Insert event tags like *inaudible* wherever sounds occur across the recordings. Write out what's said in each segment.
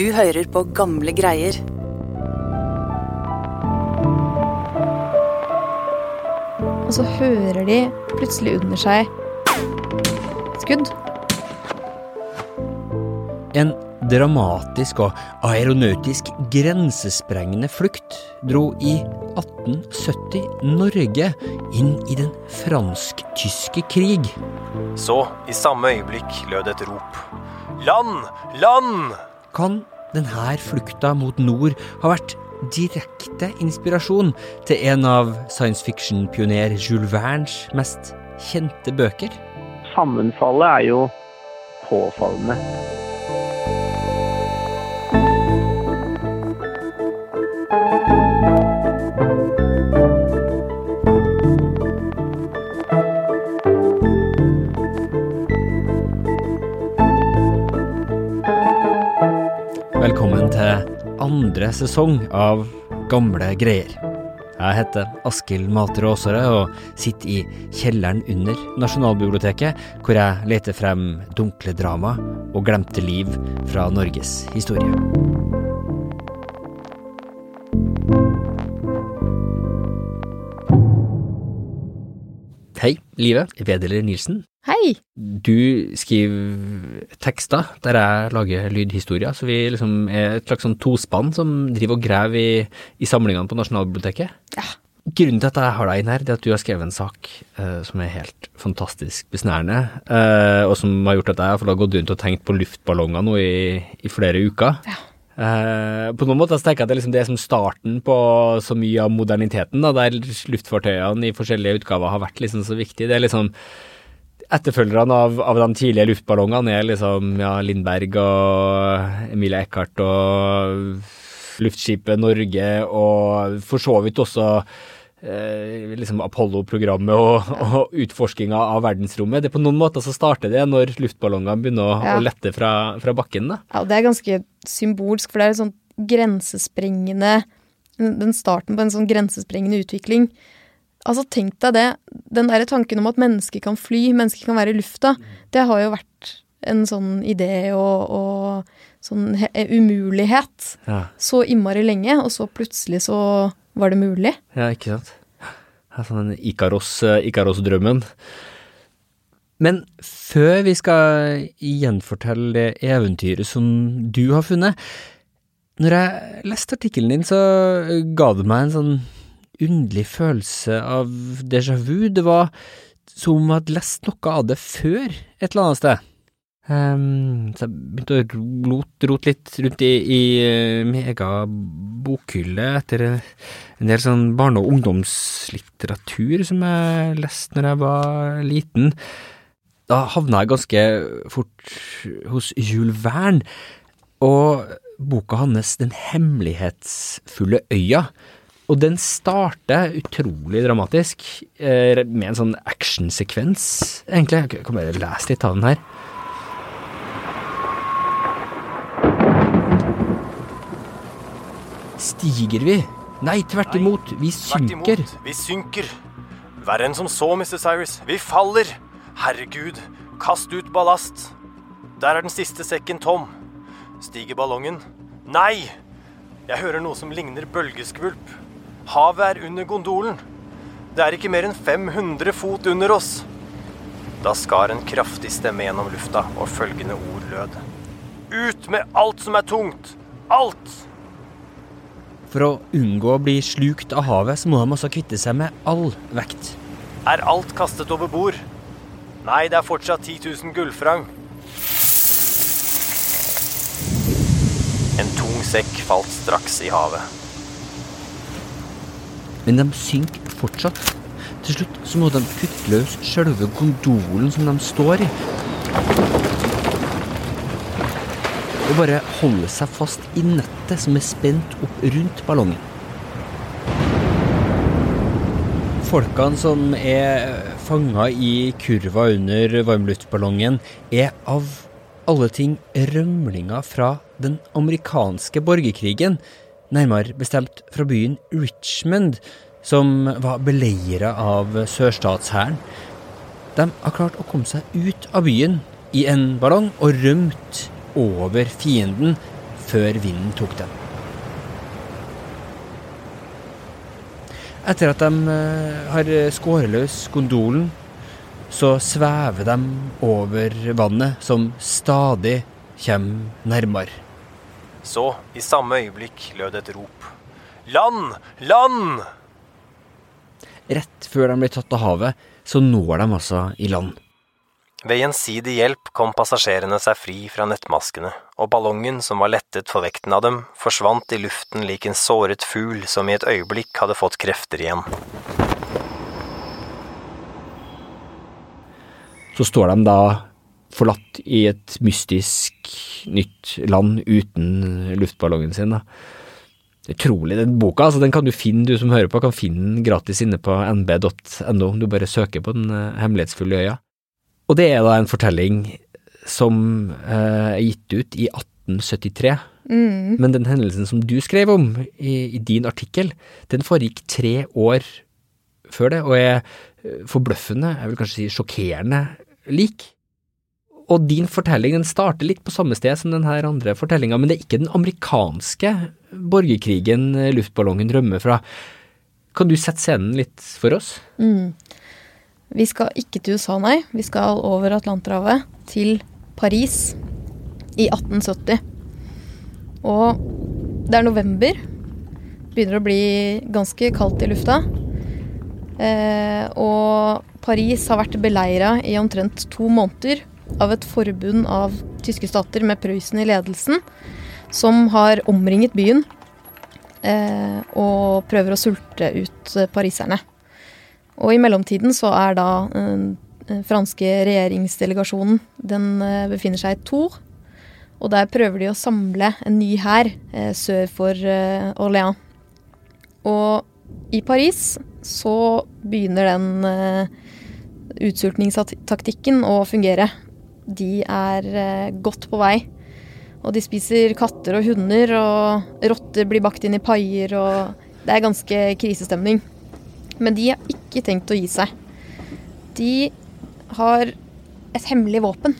Du hører på gamle greier. Og så hører de plutselig under seg skudd. En dramatisk og aeronautisk grensesprengende flukt dro i 1870 Norge inn i den fransk-tyske krig. Så, i samme øyeblikk, lød et rop. Land! Land! Kan denne flukta mot nord ha vært direkte inspirasjon til en av science fiction-pioner Jules Vernes mest kjente bøker? Sammenfallet er jo påfallende. Velkommen til andre sesong av Gamle greier. Jeg heter Askild Matre Aasare og sitter i kjelleren under Nasjonalbiblioteket, hvor jeg leter frem dunkle drama og glemte liv fra Norges historie. Hei, Live. Vedeler Nilsen. Hei! Du skriver tekster der jeg lager lydhistorier, så vi liksom er et slags sånn tospann som driver og graver i, i samlingene på Nasjonalbiblioteket. Ja. Grunnen til at jeg har deg inn her, det er at du har skrevet en sak uh, som er helt fantastisk besnærende, uh, og som har gjort at jeg har gått rundt og tenkt på luftballonger nå i, i flere uker. Ja. Eh, på noen måter så tenker jeg at det liksom det som starten på så mye av moderniteten, da, der luftfartøyene i forskjellige utgaver har vært liksom så viktig. Det er liksom Etterfølgerne av, av de tidlige luftballongene er liksom ja, Lindberg og Emilie Eckhart og luftskipet Norge og for så vidt også eh, liksom Apollo-programmet og, og utforskinga av verdensrommet. Det på noen måter så starter det når luftballongene begynner å, Ja. å lette fra, fra bakken. da. Ja, og det er ganske symbolsk, for det er et sånt grensesprengende Den starten på en sånn grensesprengende utvikling. Altså, tenk deg det. Den derre tanken om at mennesker kan fly, mennesker kan være i lufta, det har jo vært en sånn idé og, og sånn he umulighet Ja. så innmari lenge, og så plutselig så var det mulig. Ja, ikke sant? Er sånn Ikaros, eh, Ikaros-drømmen. Men før vi skal gjenfortelle det eventyret som du har funnet Når jeg leste artikkelen din, så ga det meg en sånn underlig følelse av déjà vu. Det var som om jeg hadde lest noe av det før et eller annet sted. Ehm, så jeg begynte å rote, rot litt rundt i, i eh, min egen bokhylle etter en del sånn barne- og ungdomslitteratur som jeg leste når jeg var liten. Da havna jeg ganske fort hos Jules Verne, og boka hans Den hemmelighetsfulle øya. Og den starter utrolig dramatisk, eh, med en sånn actionsekvens, egentlig. Jeg kan bare lese litt av den her. Stiger vi? Nei, tvert imot, vi synker. imot, vi synker. Verre enn som så, Mr. Cyrus. Vi faller. Herregud, kast ut ballast. Der er den siste sekken tom. Stiger ballongen? Nei! Jeg hører noe som ligner bølgeskvulp. Havet er under gondolen. Det er ikke mer enn 500 fot under oss. Da skar en kraftig stemme gjennom lufta, og følgende ord lød. Ut med alt som er tungt! Alt! For å unngå å bli slukt av havet, så må de også kvitte seg med all vekt. Er alt kastet over bord? Nei, det er fortsatt 10 000 gullfrang. En tung sekk falt straks i havet. Men de synker fortsatt. Til slutt så må de kutte løs sjølve gondolen som de står i. Og bare holde seg fast i nettet som er spent opp rundt ballongen. Folkene som er fanga i kurva under varmluftballongen, er av alle ting rømlinger fra den amerikanske borgerkrigen, nærmere bestemt fra byen Richmond, som var beleira av sørstatshæren. De har klart å komme seg ut av byen i en ballong og rømt over fienden før vinden tok den. Etter at de eh, har skåret løs gondolen, så svever de over vannet, som stadig kommer nærmere. Så, i samme øyeblikk, lød et rop. Land! Land! Rett før de blir tatt av havet, så når de altså i land. Ved gjensidig hjelp kom passasjerene seg fri fra nettmaskene, og ballongen, som var lettet for vekten av dem, forsvant i luften lik en såret fugl som i et øyeblikk hadde fått krefter igjen. Så står de da forlatt i et mystisk nytt land uten luftballongen sin. da. Utrolig. Den boka altså, den kan du finne, du som hører på, kan finne den gratis inne på nb.no om du bare søker på Den eh, hemmelighetsfulle øya. Og det er da en fortelling som eh, er gitt ut i 1873. Mm. Men den hendelsen som du skrev om i, i din artikkel, den foregikk tre år før det, og er eh, forbløffende, jeg vil kanskje si sjokkerende, lik. Og din fortelling den starter litt på samme sted som den her andre fortellinga, men det er ikke den amerikanske borgerkrigen eh, luftballongen rømmer fra. Kan du sette scenen litt for oss? Mm. Vi skal ikke til USA, nei. Vi skal over Atlanterhavet, til Paris, i 1870. Og det er november. Begynner å bli ganske kaldt i lufta. Eh, og Paris har vært beleira i omtrent to måneder av et forbund av tyske stater med Prøysen i ledelsen, som har omringet byen eh, og prøver å sulte ut pariserne. Og i mellomtiden så er da den franske regjeringsdelegasjonen Den eh, befinner seg i Tour. Og der prøver de å samle en ny hær eh, sør for eh, Orléans. Og i Paris så begynner den eh, utsultningstaktikken å fungere. De er eh, godt på vei. Og de spiser katter og hunder, og rotter blir bakt inn i paier, og det er ganske krisestemning. Men de har ikke tenkt å gi seg. De har et hemmelig våpen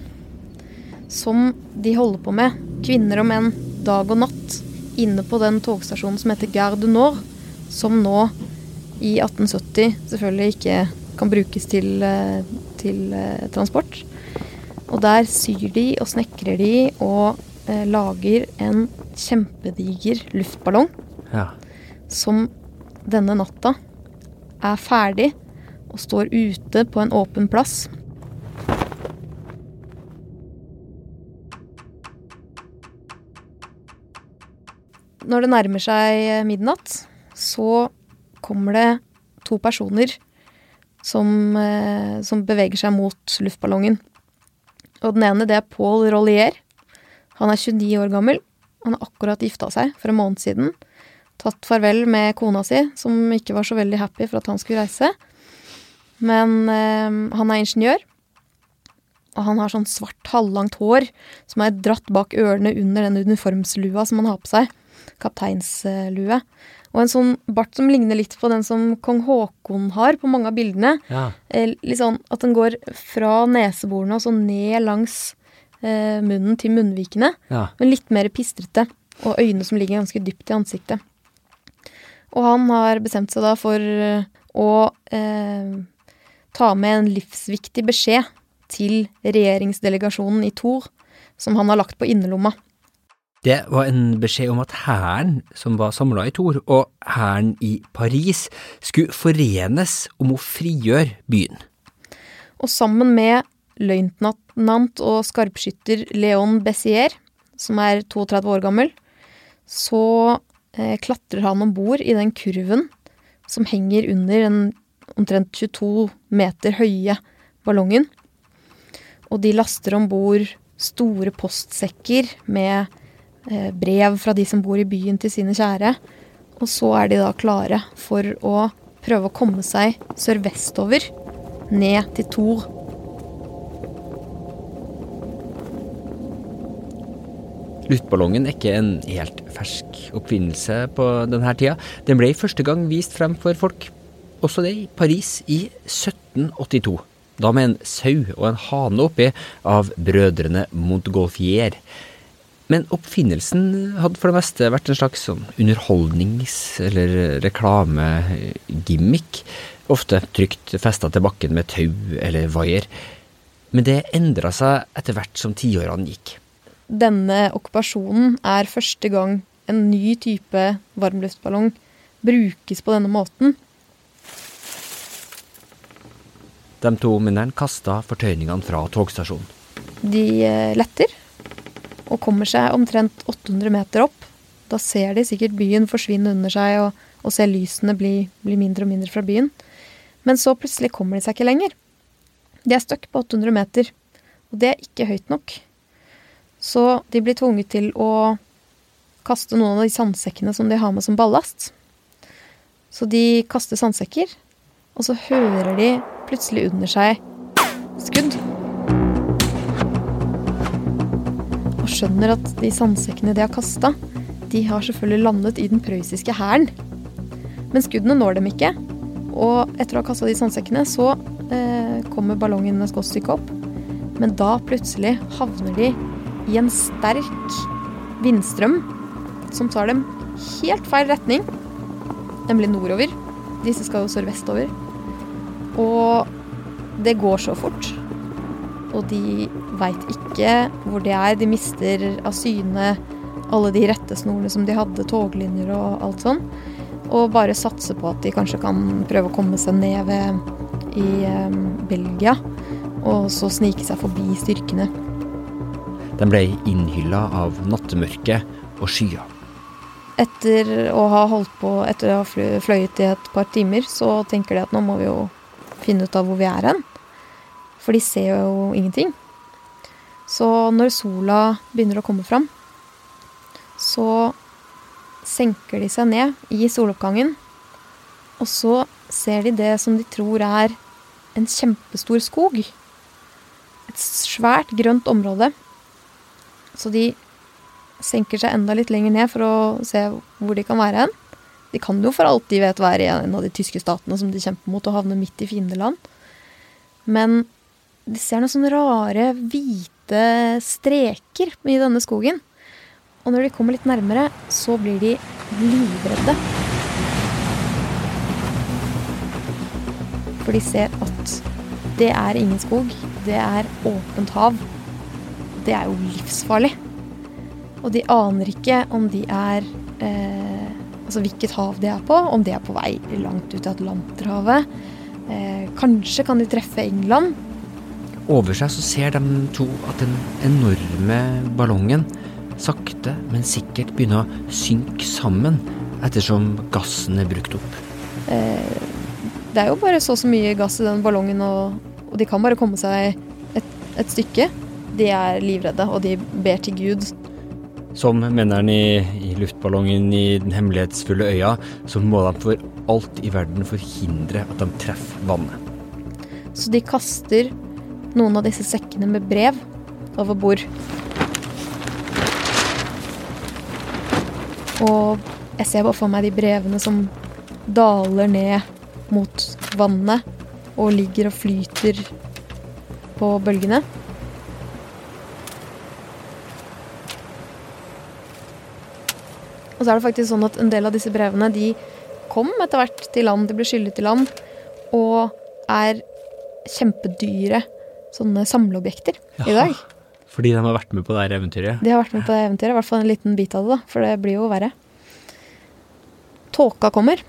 som de holder på med, kvinner og menn, dag og natt, inne på den togstasjonen som heter Gare du Nord, som nå i 1870 selvfølgelig ikke kan brukes til, eh, til eh, transport. Og der syr de og snekrer de og eh, lager en kjempediger luftballong Ja. som denne natta er ferdig og står ute på en åpen plass. Når det nærmer seg midnatt, så kommer det to personer som, eh, som beveger seg mot luftballongen. Og den ene det er Paul Rollier. Han er 29 år gammel. Han har akkurat gifta seg for en måned siden. Tatt farvel med kona si, som ikke var så veldig happy for at han skulle reise. Men eh, han er ingeniør. Og han har sånn svart, halvlangt hår som er dratt bak ørene under den uniformslua som han har på seg. Kapteinslue. Og en sånn bart som ligner litt på den som kong Haakon har på mange av bildene. Ja. Eh, Litt sånn at den går fra neseborene og så ned langs eh, munnen til munnvikene. ja. Men litt mer pistrete. Og øyne som ligger ganske dypt i ansiktet. Og han har bestemt seg da for eh, å eh, ta med en livsviktig beskjed til regjeringsdelegasjonen i Thor, som han har lagt på innerlomma. Det var en beskjed om at hæren som var samla i Tor, og hæren i Paris, skulle forenes om å frigjøre byen. Og sammen med løytnant og skarpskytter Leon Bessier, som er 32 år gammel, så klatrer han om bord i den kurven som henger under den omtrent 22 meter høye ballongen. Og de laster om bord store postsekker med eh, brev fra de som bor i byen til sine kjære. Og så er de da klare for å prøve å komme seg sørvestover, ned til Tour. Luftballongen er ikke en helt fersk oppfinnelse på denne tida. Den ble første gang vist frem for folk, også det i Paris i 1782. Da med en sau og en hane oppi av brødrene Montgolfier. Men oppfinnelsen hadde for det meste vært en slags sånn underholdnings- eller reklamegimmick. Ofte trygt festa til bakken med tau eller vaier. Men det endra seg etter hvert som tiårene gikk. Denne okkupasjonen er første gang en ny type varmluftballong brukes på denne måten. De to mennene kasta fortøyningene fra togstasjonen. De eh, letter og kommer seg omtrent 800 meter opp. Da ser de sikkert byen forsvinne under seg, og, og ser lysene bli, bli mindre og mindre fra byen. Men så plutselig kommer de seg ikke lenger. De er stuck på 800 meter, og det er ikke høyt nok. Så de blir tvunget til å kaste noen av de sandsekkene som de har med som ballast. Så de kaster sandsekker, og så hører de plutselig under seg skudd. Og skjønner at de sandsekkene de har kasta, de har selvfølgelig landet i den prøyssiske hæren. Men skuddene når dem ikke, og etter å ha kasta de sandsekkene, så eh, kommer ballongen et godt opp. Men da plutselig havner de i en sterk vindstrøm som tar dem helt feil retning, nemlig nordover. Disse skal jo sørvestover. Og det går så fort. Og de veit ikke hvor de er. De mister av syne alle de rettesnorene som de hadde, toglinjer og alt sånn. Og bare satser på at de kanskje kan prøve å komme seg ned ved i eh, Belgia. Og så snike seg forbi styrkene. De ble innhylla av nattemørket og skyer. Etter å ha holdt på, etter å ha fløyet i et par timer, så tenker de at nå må vi jo finne ut av hvor vi er hen. For de ser jo ingenting. Så når sola begynner å komme fram, så senker de seg ned i soloppgangen. Og så ser de det som de tror er en kjempestor skog. Et svært grønt område. Så de senker seg enda litt lenger ned for å se hvor de kan være hen. De kan jo for alt de vet være i en av de tyske statene som de kjemper mot, og havne midt i fiendeland. Men de ser noen sånne rare, hvite streker i denne skogen. Og når de kommer litt nærmere, så blir de livredde. For de ser at det er ingen skog, det er åpent hav. Det er jo livsfarlig. Og de aner ikke om de er eh, Altså hvilket hav de er på, om de er på vei langt ut i Atlanterhavet. Eh, kanskje kan de treffe England. Over seg så ser de to at den enorme ballongen sakte, men sikkert begynner å synke sammen ettersom gassen er brukt opp. Eh, det er jo bare så og så mye gass i den ballongen, og, og de kan bare komme seg et, et stykke. De er livredde, og de ber til Gud. Som mennene i, i luftballongen i den hemmelighetsfulle øya, så må de for alt i verden forhindre at de treffer vannet. Så de kaster noen av disse sekkene med brev over bord. Og jeg ser bare for meg de brevene som daler ned mot vannet og ligger og flyter på bølgene. Og så er det faktisk sånn at en del av disse brevene de kom etter hvert til land, de ble skyllet til land, og er kjempedyre sånne samleobjekter i dag. Fordi de har vært med på det her eventyret. De har vært med på det eventyret, i hvert fall en liten bit av det, da, for det blir jo verre. Tåka kommer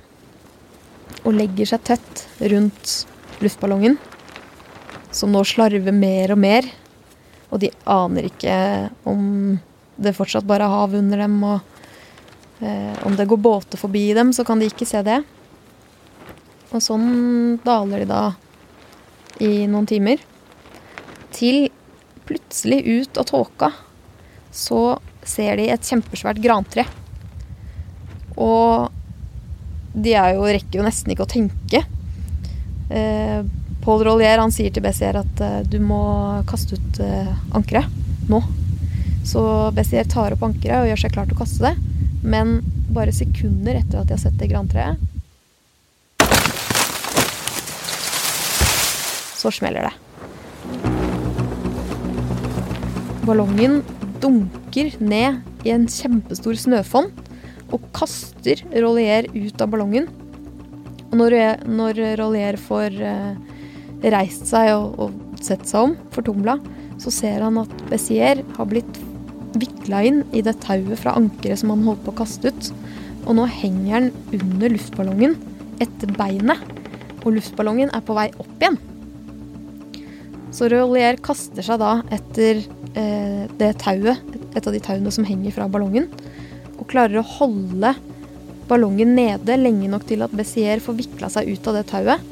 og legger seg tett rundt luftballongen, som nå slarver mer og mer, og de aner ikke om det fortsatt bare er hav under dem, og om det går båter forbi dem, så kan de ikke se det. Og sånn daler de da i noen timer, til plutselig ut av tåka så ser de et kjempesvært grantre. Og de jo, rekker jo nesten ikke å tenke. Eh, Paul Rollier han sier til Bessier at eh, du må kaste ut eh, ankeret nå. Så Bessier tar opp ankeret og gjør seg klar til å kaste det. Men bare sekunder etter at de har sett det grantreet, så smeller det. Ballongen dunker ned i en kjempestor snøfonn og kaster Rollier ut av ballongen. Og når, når Rollier får eh, reist seg og, og sett seg om, fortumla, så ser han at Bessier har blitt vikla inn i det tauet fra ankeret som han holdt på å kaste ut. Og nå henger han under luftballongen etter beinet, og luftballongen er på vei opp igjen. Så Rollier kaster seg da etter eh, det tauet, et av de tauene som henger fra ballongen, og klarer å holde ballongen nede lenge nok til at Bessier får vikla seg ut av det tauet.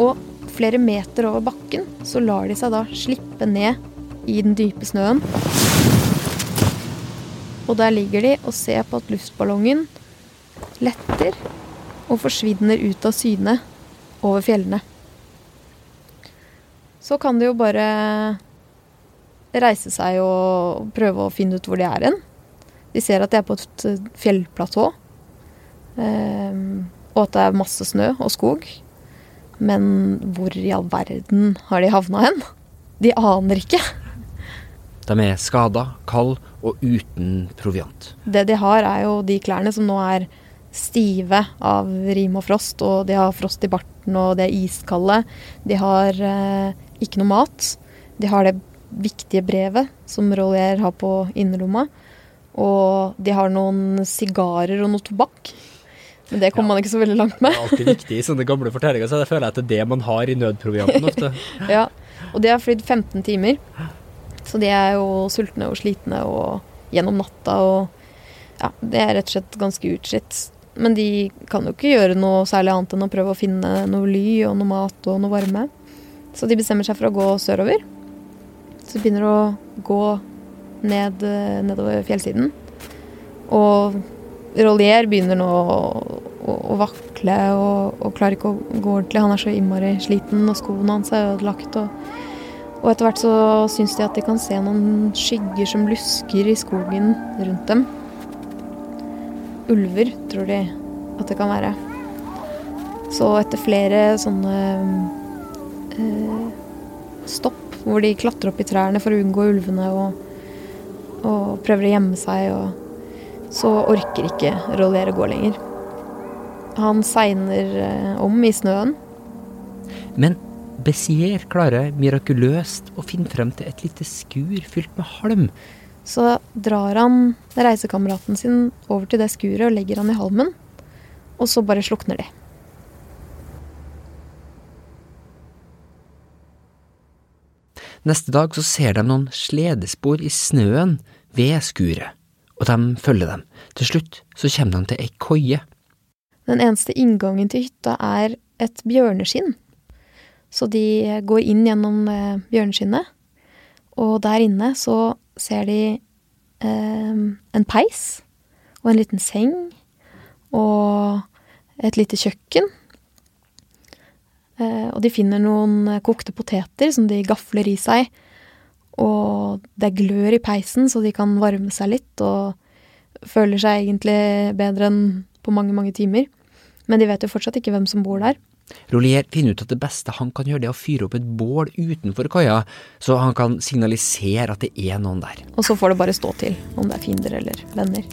Og flere meter over bakken så lar de seg da slippe ned i den dype snøen. Og der ligger de og ser på at luftballongen letter og forsvinner ut av syne over fjellene. Så kan de jo bare reise seg og prøve å finne ut hvor de er hen. De ser at de er på et fjellplatå, um, og at det er masse snø og skog. Men hvor i all verden har de havna hen? De aner ikke. De er skada, kald og uten proviant. Det de har, er jo de klærne som nå er stive av rim og frost, og de har frost i barten, og de er iskalde. De har eh, ikke noe mat. De har det viktige brevet som Rollier har på innerlomma. Og de har noen sigarer og noe tobakk. Men det kommer ja. man ikke så veldig langt med. Det er alltid viktig i sånne gamle fortellinger, så jeg føler at det er det man har i nødprovianten ofte. *laughs* ja, og de har flydd 15 timer. Så de er jo sultne og slitne og gjennom natta og Ja, det er rett og slett ganske utslitt. Men de kan jo ikke gjøre noe særlig annet enn å prøve å finne noe ly og noe mat og noe varme. Så de bestemmer seg for å gå sørover. Så de begynner å gå ned, nedover fjellsiden. Og Rollier begynner nå å, å, å vakle og, og, klarer ikke å gå ordentlig. Han er så innmari sliten, og skoene hans er ødelagt. Og, og etter hvert så syns de at de kan se noen skygger som lusker i skogen rundt dem. Ulver, tror de at det kan være. Så etter flere sånne eh, stopp hvor de klatrer opp i trærne for å unngå ulvene og, og prøver å gjemme seg og så orker ikke Roller å gå lenger. Han segner eh, om i snøen. Men Bézier klarer mirakuløst å finne frem til et lite skur fylt med halm. Så drar han reisekameraten sin over til det skuret og legger han i halmen. Og så bare slukner de. Neste dag så ser de noen sledespor i snøen ved skuret og de følger dem. Til slutt så kommer de til ei koie. Den eneste inngangen til hytta er et bjørneskinn. Så de går inn gjennom eh, bjørneskinnet, og der inne så ser de eh, en peis og en liten seng og et lite kjøkken. Eh, og de finner noen kokte poteter som de gafler i seg og det glør i peisen, så de kan varme seg litt og føler seg egentlig bedre enn på mange, mange timer. Men de vet jo fortsatt ikke hvem som bor der. Rollier finner ut at det beste han kan gjøre, det er å fyre opp et bål utenfor kaia, så han kan signalisere at det er noen der. Og så får det bare stå til, om det er fiender eller venner.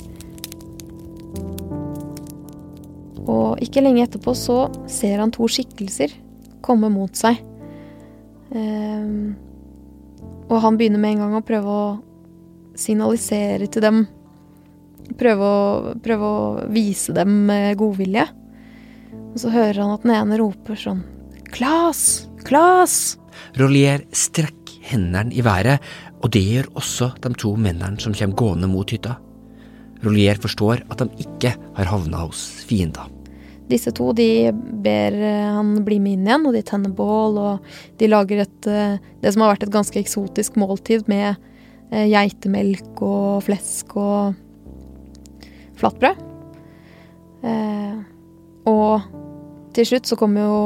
Og ikke lenge etterpå så ser han to skikkelser komme mot seg. Um, og han begynner med en gang å prøve å signalisere til dem. Prøve å, prøve å vise dem godvilje. Og så hører han at den ene roper sånn Klas! Klas! Rollier strekker hendene i været, og det gjør også de to mennene som kommer gående mot hytta. Rollier forstår at de ikke har havna hos fiender. Disse to de ber eh, han bli med inn igjen, og de tenner bål. Og de lager et, eh, det som har vært et ganske eksotisk måltid med eh, geitemelk og flesk og flatbrød. og til slutt så kommer jo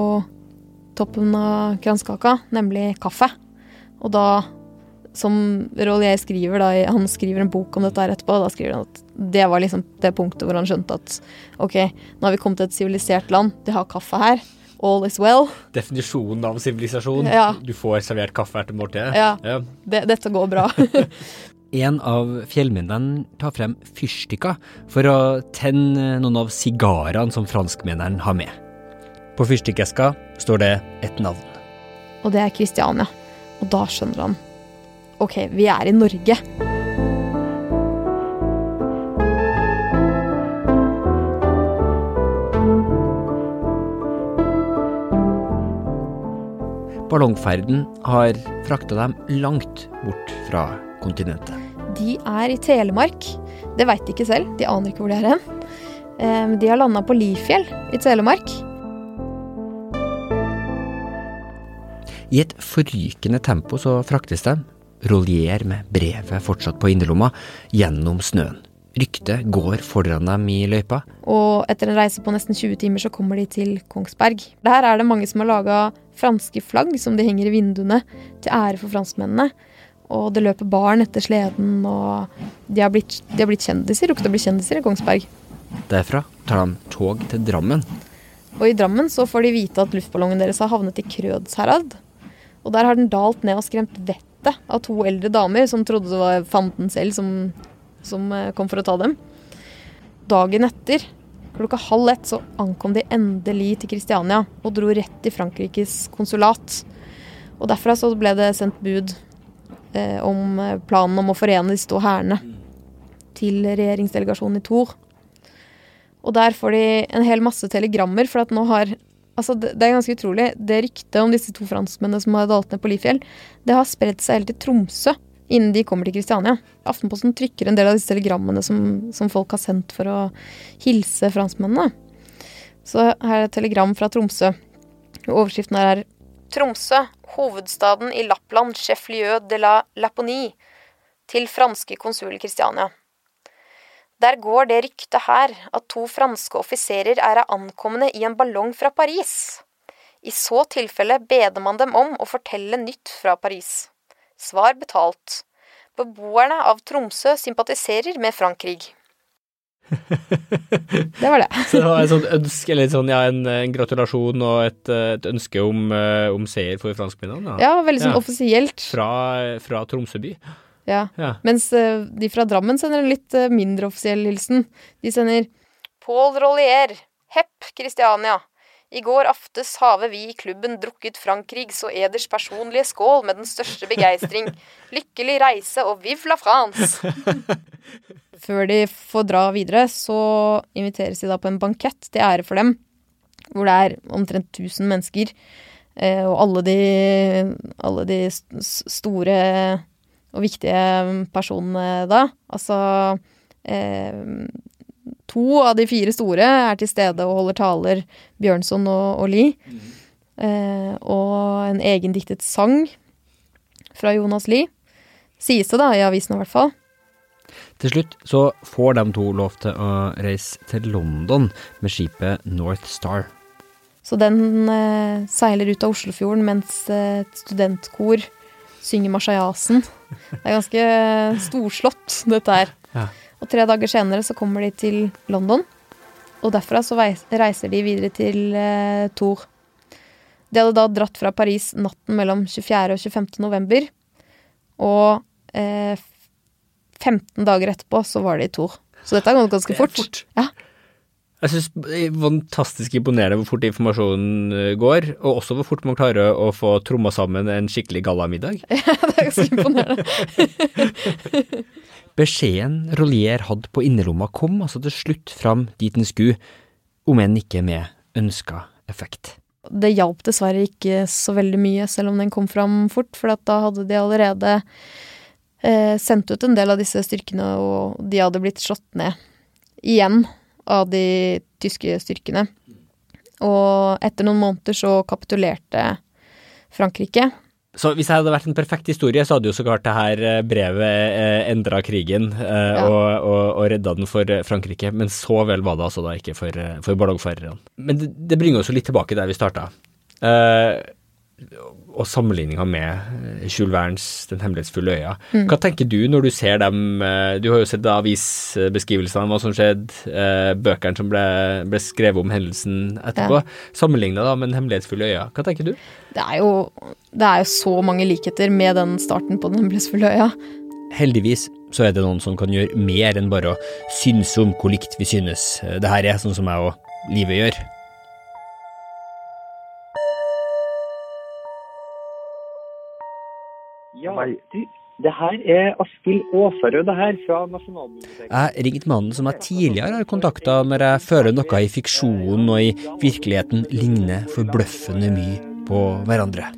toppen av kransekaka, nemlig kaffe. Og da som Rollier skriver, da, han skriver en bok om dette her etterpå, da skriver han at det var liksom det punktet hvor han skjønte at ok, nå har vi kommet til et sivilisert land, de har kaffe her. All is well. Definisjonen av sivilisasjon. Ja. Du får servert kaffe etter måltidet. Ja. ja. Det, dette går bra. *laughs* en av fjellmennene tar frem fyrstikker for å tenne noen av sigarene som franskmennene har med. På fyrstikkeska står det et navn. Og det er Kristiania. Og da skjønner han OK, vi er i Norge. Ballongferden har frakta dem langt bort fra kontinentet. De er i Telemark. Det veit de ikke selv. De aner ikke hvor de er hen. Eh, De har landa på Lifjell i Telemark. I et forrykende tempo så fraktes de, Rollier med brevet fortsatt på innerlomma, gjennom snøen. Ryktet går foran dem i løypa. Og etter en reise på nesten 20 timer så kommer de til Kongsberg. Der er det mange som har laga franske flagg som de henger i vinduene til ære for franskmennene. Og det løper barn etter sleden, og de har blitt, de har blitt kjendiser. Rukket å bli kjendiser i Kongsberg. Derfra tar de tog til Drammen. Og i Drammen så får de vite at luftballongen deres har havnet i Krødsherad. Og der har den dalt ned og skremt vettet av to eldre damer som trodde det var fanden selv som, som eh, kom for å ta dem. Dagen etter, klokka halv ett, så ankom de endelig til Kristiania og dro rett til Frankrikes konsulat. Og derfra så ble det sendt bud eh, om eh, planen om å forene disse to hærene til regjeringsdelegasjonen i Tour. Og der får de en hel masse telegrammer, for at nå har Altså, det, det er ganske utrolig. Det ryktet om disse to franskmennene som har dalt ned på Lifjell, det har spredd seg helt til Tromsø innen de kommer til Kristiania. Aftenposten trykker en del av disse telegrammene som, som folk har sendt for å hilse franskmennene. Så her er et telegram fra Tromsø. Overskriften her er Tromsø, hovedstaden i Lappland, chef-lieu de la Laponie, til franske konsul Kristiania. Der går det ryktet her at to franske offiserer er ankomne i en ballong fra Paris. I så tilfelle beder man dem om å fortelle nytt fra Paris. Svar betalt. Beboerne av Tromsø sympatiserer med Frankrike. *laughs* Det var det. Så det var et sånt ønske, eller sånn, ja, en, en gratulasjon og et, et ønske om, eh, om seier for franskmennene? Ja, veldig sånn Ja. offisielt. Fra, fra Tromsø by? Ja. Ja. Mens eh, de fra Drammen sender en litt eh, mindre offisiell hilsen. De sender Paul Rollier, Hepp Kristiania. I går aftes have vi i klubben drukket Frankrigs og eders personlige skål med den største begeistring. Lykkelig reise og vive la France! *laughs* Før de får dra videre, så inviteres de da på en bankett til ære for dem. Hvor det er omtrent 1000 mennesker. Eh, og alle de, alle de store og viktige personene da. Altså eh, To av de fire store er til stede og holder taler, Bjørnson og, og Lie. Eh, og en egendiktet sang fra Jonas Lie. Sies det, da, i avisen i hvert fall. Til slutt så får de to lov til å reise til London med skipet North Star. Så den eh, seiler ut av Oslofjorden mens eh, et studentkor synger Marseillasen. Det er ganske storslått, dette her. Ja. Og tre dager senere så kommer de til London, og derfra så reiser de videre til eh, Tours. De hadde da dratt fra Paris natten mellom 24. og 25. november, og eh, 15 dager etterpå så var de i Tours. Så dette har gått ganske Det er fort. fort. Ja. Jeg syns fantastisk imponerende hvor fort informasjonen eh, går, og også hvor fort man klarer å få tromma sammen en skikkelig gallamiddag. *laughs* det er ganske imponerende. *laughs* Beskjeden Rollier hadde på innerlomma kom altså til slutt fram dit den skulle, om enn ikke med ønska effekt. Det hjalp dessverre ikke så veldig mye, selv om den kom fram fort, for da hadde de allerede eh, sendt ut en del av disse styrkene, og de hadde blitt slått ned igjen av de tyske styrkene. Og etter noen måneder så kapitulerte Frankrike. Så hvis det hadde vært en perfekt historie, så hadde jo så klart det her eh, brevet eh, endra krigen eh, Ja. og, og, og redda den for Frankrike, men så vel var det altså da ikke for, for ballongfarerne. Men det, det bringer oss jo litt tilbake der vi starta. Eh, og sammenligninga med eh, Jules Vernes Den hemmelighetsfulle øya. Hva tenker du når du ser dem eh, Du har jo sett avisbeskrivelsene av hva som skjedde, eh, bøkene som ble, ble skrevet om hendelsen etterpå. Sammenligna da med Den hemmelighetsfulle øya. Hva tenker du? Det er jo, det er jo så mange likheter med den starten på Den hemmelighetsfulle øya. heldigvis så er det noen som kan gjøre mer enn bare å synse om hvor likt vi synes det her er, sånn som jeg og livet gjør. Ja, du, det her er Askild Aasarød, det her, fra Nasjonalbiblioteket. Jeg ringte mannen som jeg tidligere har kontakta når jeg føler noe i fiksjonen og i virkeligheten ligner forbløffende mye på hverandre.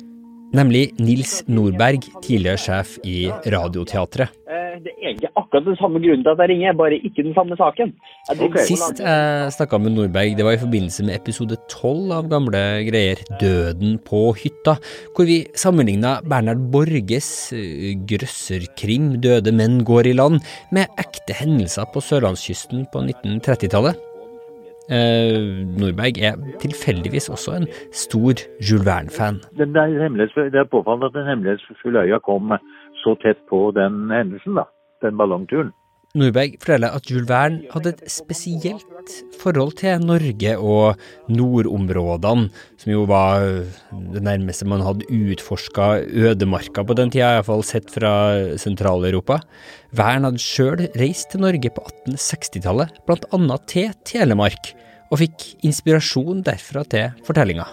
Nemlig Nils Nordberg, tidligere sjef i Radioteatret. Eh, Det er egentlig akkurat den samme grunnen til at jeg ringer, bare ikke den samme saken. Å Sist jeg snakka med Nordberg, det var i forbindelse med episode tolv av gamle greier, Døden på hytta, hvor vi sammenligna Bernhard Borges eh, grøsserkrim Døde menn går i land, med ekte hendelser på sørlandskysten på 1930-tallet. Eh, Nordberg er tilfeldigvis også en stor Jules Verne-fan. Det er påfallende at den hemmelighetsfulle øya kom så tett på den hendelsen, da. Den ballongturen. Nordberg forteller at Jules Verne hadde et spesielt forhold til Norge og nordområdene, som jo var det nærmeste man hadde utforska ødemarka på den tida, iallfall sett fra Sentral-Europa. Verne hadde sjøl reist til Norge på 1860-tallet, blant annet til Telemark, og fikk inspirasjon derfra til fortellinga.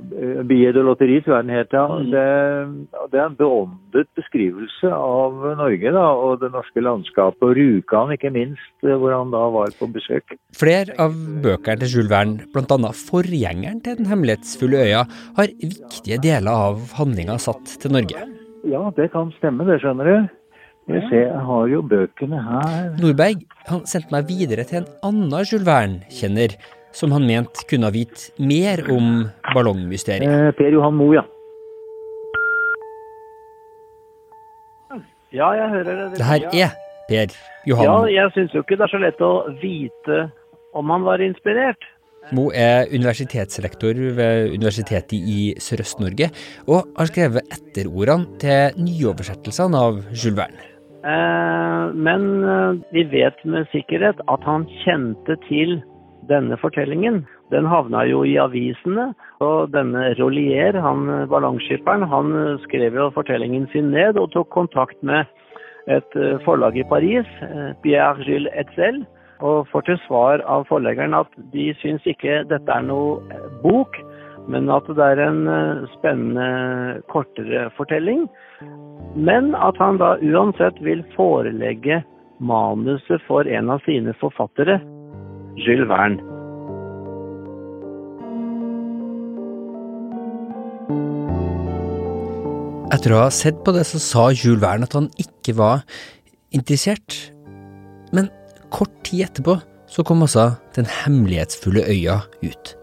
Eh, og de lotteri, tror jeg den het. Ja. Det, det er en beåndet beskrivelse av Norge da, og det norske landskapet, og Rjukan ikke minst, eh, hvor han da var på besøk. Flere av bøkene til Jules Verne, annet forgjengeren til Den hemmelighetsfulle øya, har viktige deler av handlinga satt til Norge. Ja, det kan stemme, det skjønner du. Jeg ser, jeg har jo bøkene her. Nordberg han sendte meg videre til en annen Jules Verne-kjenner, som han mente kunne ha vite mer om ballongmysteriet. Eh, per Johan Moe, ja. Ja, jeg hører det. Det her er Per Johan. Ja, jeg syns jo ikke det er så lett å vite om han var inspirert. Mo er universitetslektor ved Universitetet i Sørøst-Norge, og har skrevet etterordene til nyoversettelsene av Jules Verne. Eh, men eh, vi vet med sikkerhet at han kjente til denne fortellingen. Den havna jo i avisene, og denne Rollier, han ballongskipperen, han skrev jo fortellingen sin ned og tok kontakt med et eh, forlag i Paris, eh, Pierre Gilles Etzel, og får til svar av forleggeren at de syns ikke dette er noe eh, bok, men at det er en spennende, kortere fortelling. Men at han da uansett vil forelegge manuset for en av sine forfattere, Jules Verne. Etter å ha sett på det, så sa Jules Verne at han ikke var interessert. Men kort tid etterpå så kom altså Den hemmelighetsfulle øya ut.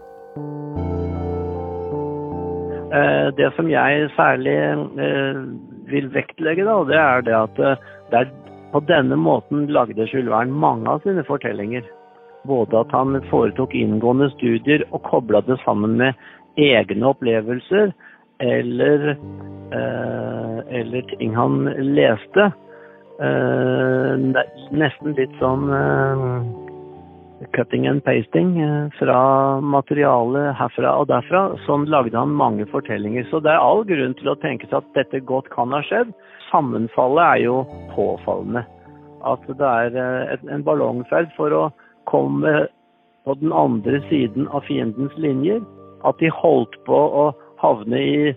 Eh, Det som jeg særlig eh, vil vektlegge, da, det er det at eh, det er på denne måten lagde Jules Verne mange av sine fortellinger. Både at han foretok inngående studier og kobla det sammen med egne opplevelser eller, eh, eller ting han leste. Eh, nesten litt sånn eh, cutting and pasting eh, fra materialet herfra og derfra. Sånn lagde han mange fortellinger. Så det er all grunn til å tenke seg at dette godt kan ha skjedd. Sammenfallet er jo påfallende. At det er eh, en ballongferd for å komme på den andre siden av fiendens linjer. At de holdt på å havne i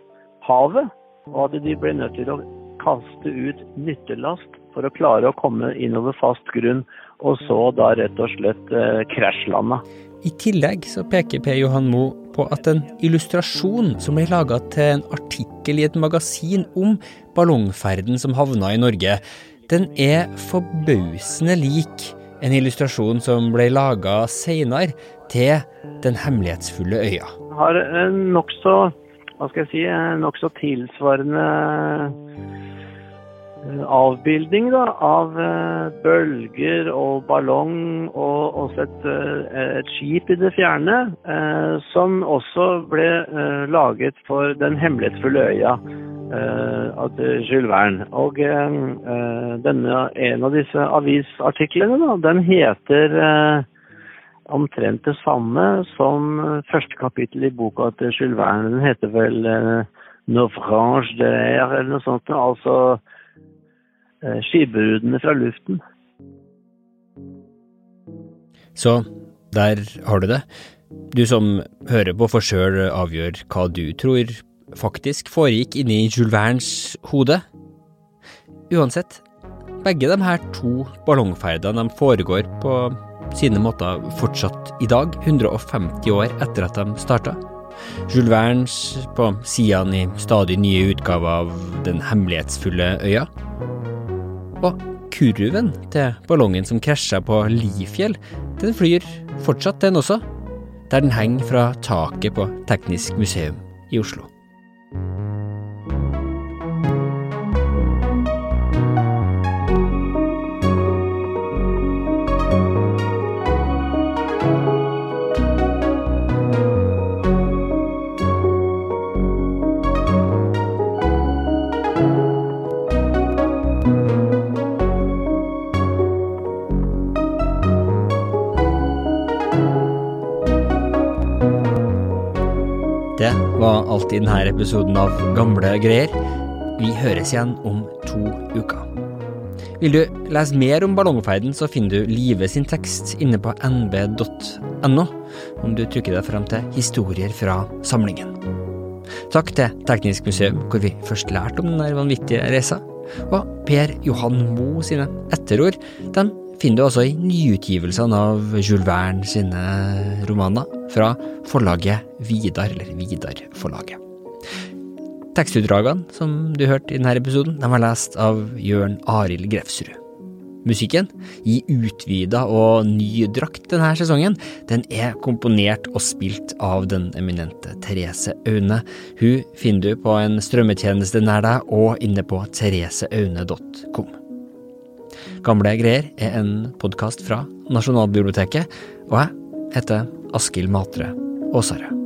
havet, og at de ble nødt til å kaste ut nyttelast for å klare å komme innover fast grunn, og så da rett og slett eh, krasjlanda. I tillegg så peker Per Johan Moe på at en illustrasjon som ble laga til en artikkel i et magasin om ballongferden som havna i Norge, den er forbausende lik en illustrasjon som ble laga seinere til Den hemmelighetsfulle øya. Har en nokså, hva skal jeg si, nokså tilsvarende eh, avbildning da, av eh, bølger og ballong og også et, eh, et skip i det fjerne, som også ble laget for Den hemmelighetsfulle øya eh, av Jules Verne. Og eh, eh, denne, en av disse avisartiklene, da, den heter eh, omtrent det samme som eh, første kapittel i boka til Jules Verne. Den heter vel eh, Naufrage de l'air eller noe sånt. Altså eh, skipbrudene fra luften. Så der har du det. Du som hører på, får sjøl avgjøre hva du tror faktisk foregikk inni Jules Vernes hode. Uansett, begge de her to ballongferdene foregår på sine måter fortsatt i dag, 150 år etter at de starta. Jules Vernes på sidene i stadig nye utgaver av Den hemmelighetsfulle øya. Og kurven til ballongen som krasja på Lifjell, den flyr fortsatt, den også, der den henger fra taket på Teknisk museum i Oslo. Alt i denne episoden av Gamle greier. Vi høres igjen om to uker. Vil du lese mer om ballongferden, så finner du Live sin tekst inne på nb.no, om du trykker deg fram til historier fra samlingen. Takk til Teknisk museum, hvor vi først lærte om denne vanvittige reisa. Og Per Johan Mo sine etterord, de finner du også i nyutgivelsene av Jules Verne sine romaner fra forlaget Vidar, eller Vidar-forlaget. Tekstutdragene som du hørte i denne episoden, de var lest av Jørn Arild Grefsrud. Musikken, i utvida og ny drakt denne sesongen, den er komponert og spilt av den eminente Therese Aune. Hun finner du på en strømmetjeneste nær deg og inne på thereseaune.com. Gamle greier er en podkast fra Nasjonalbiblioteket, og jeg heter Askild Matre Aasarød.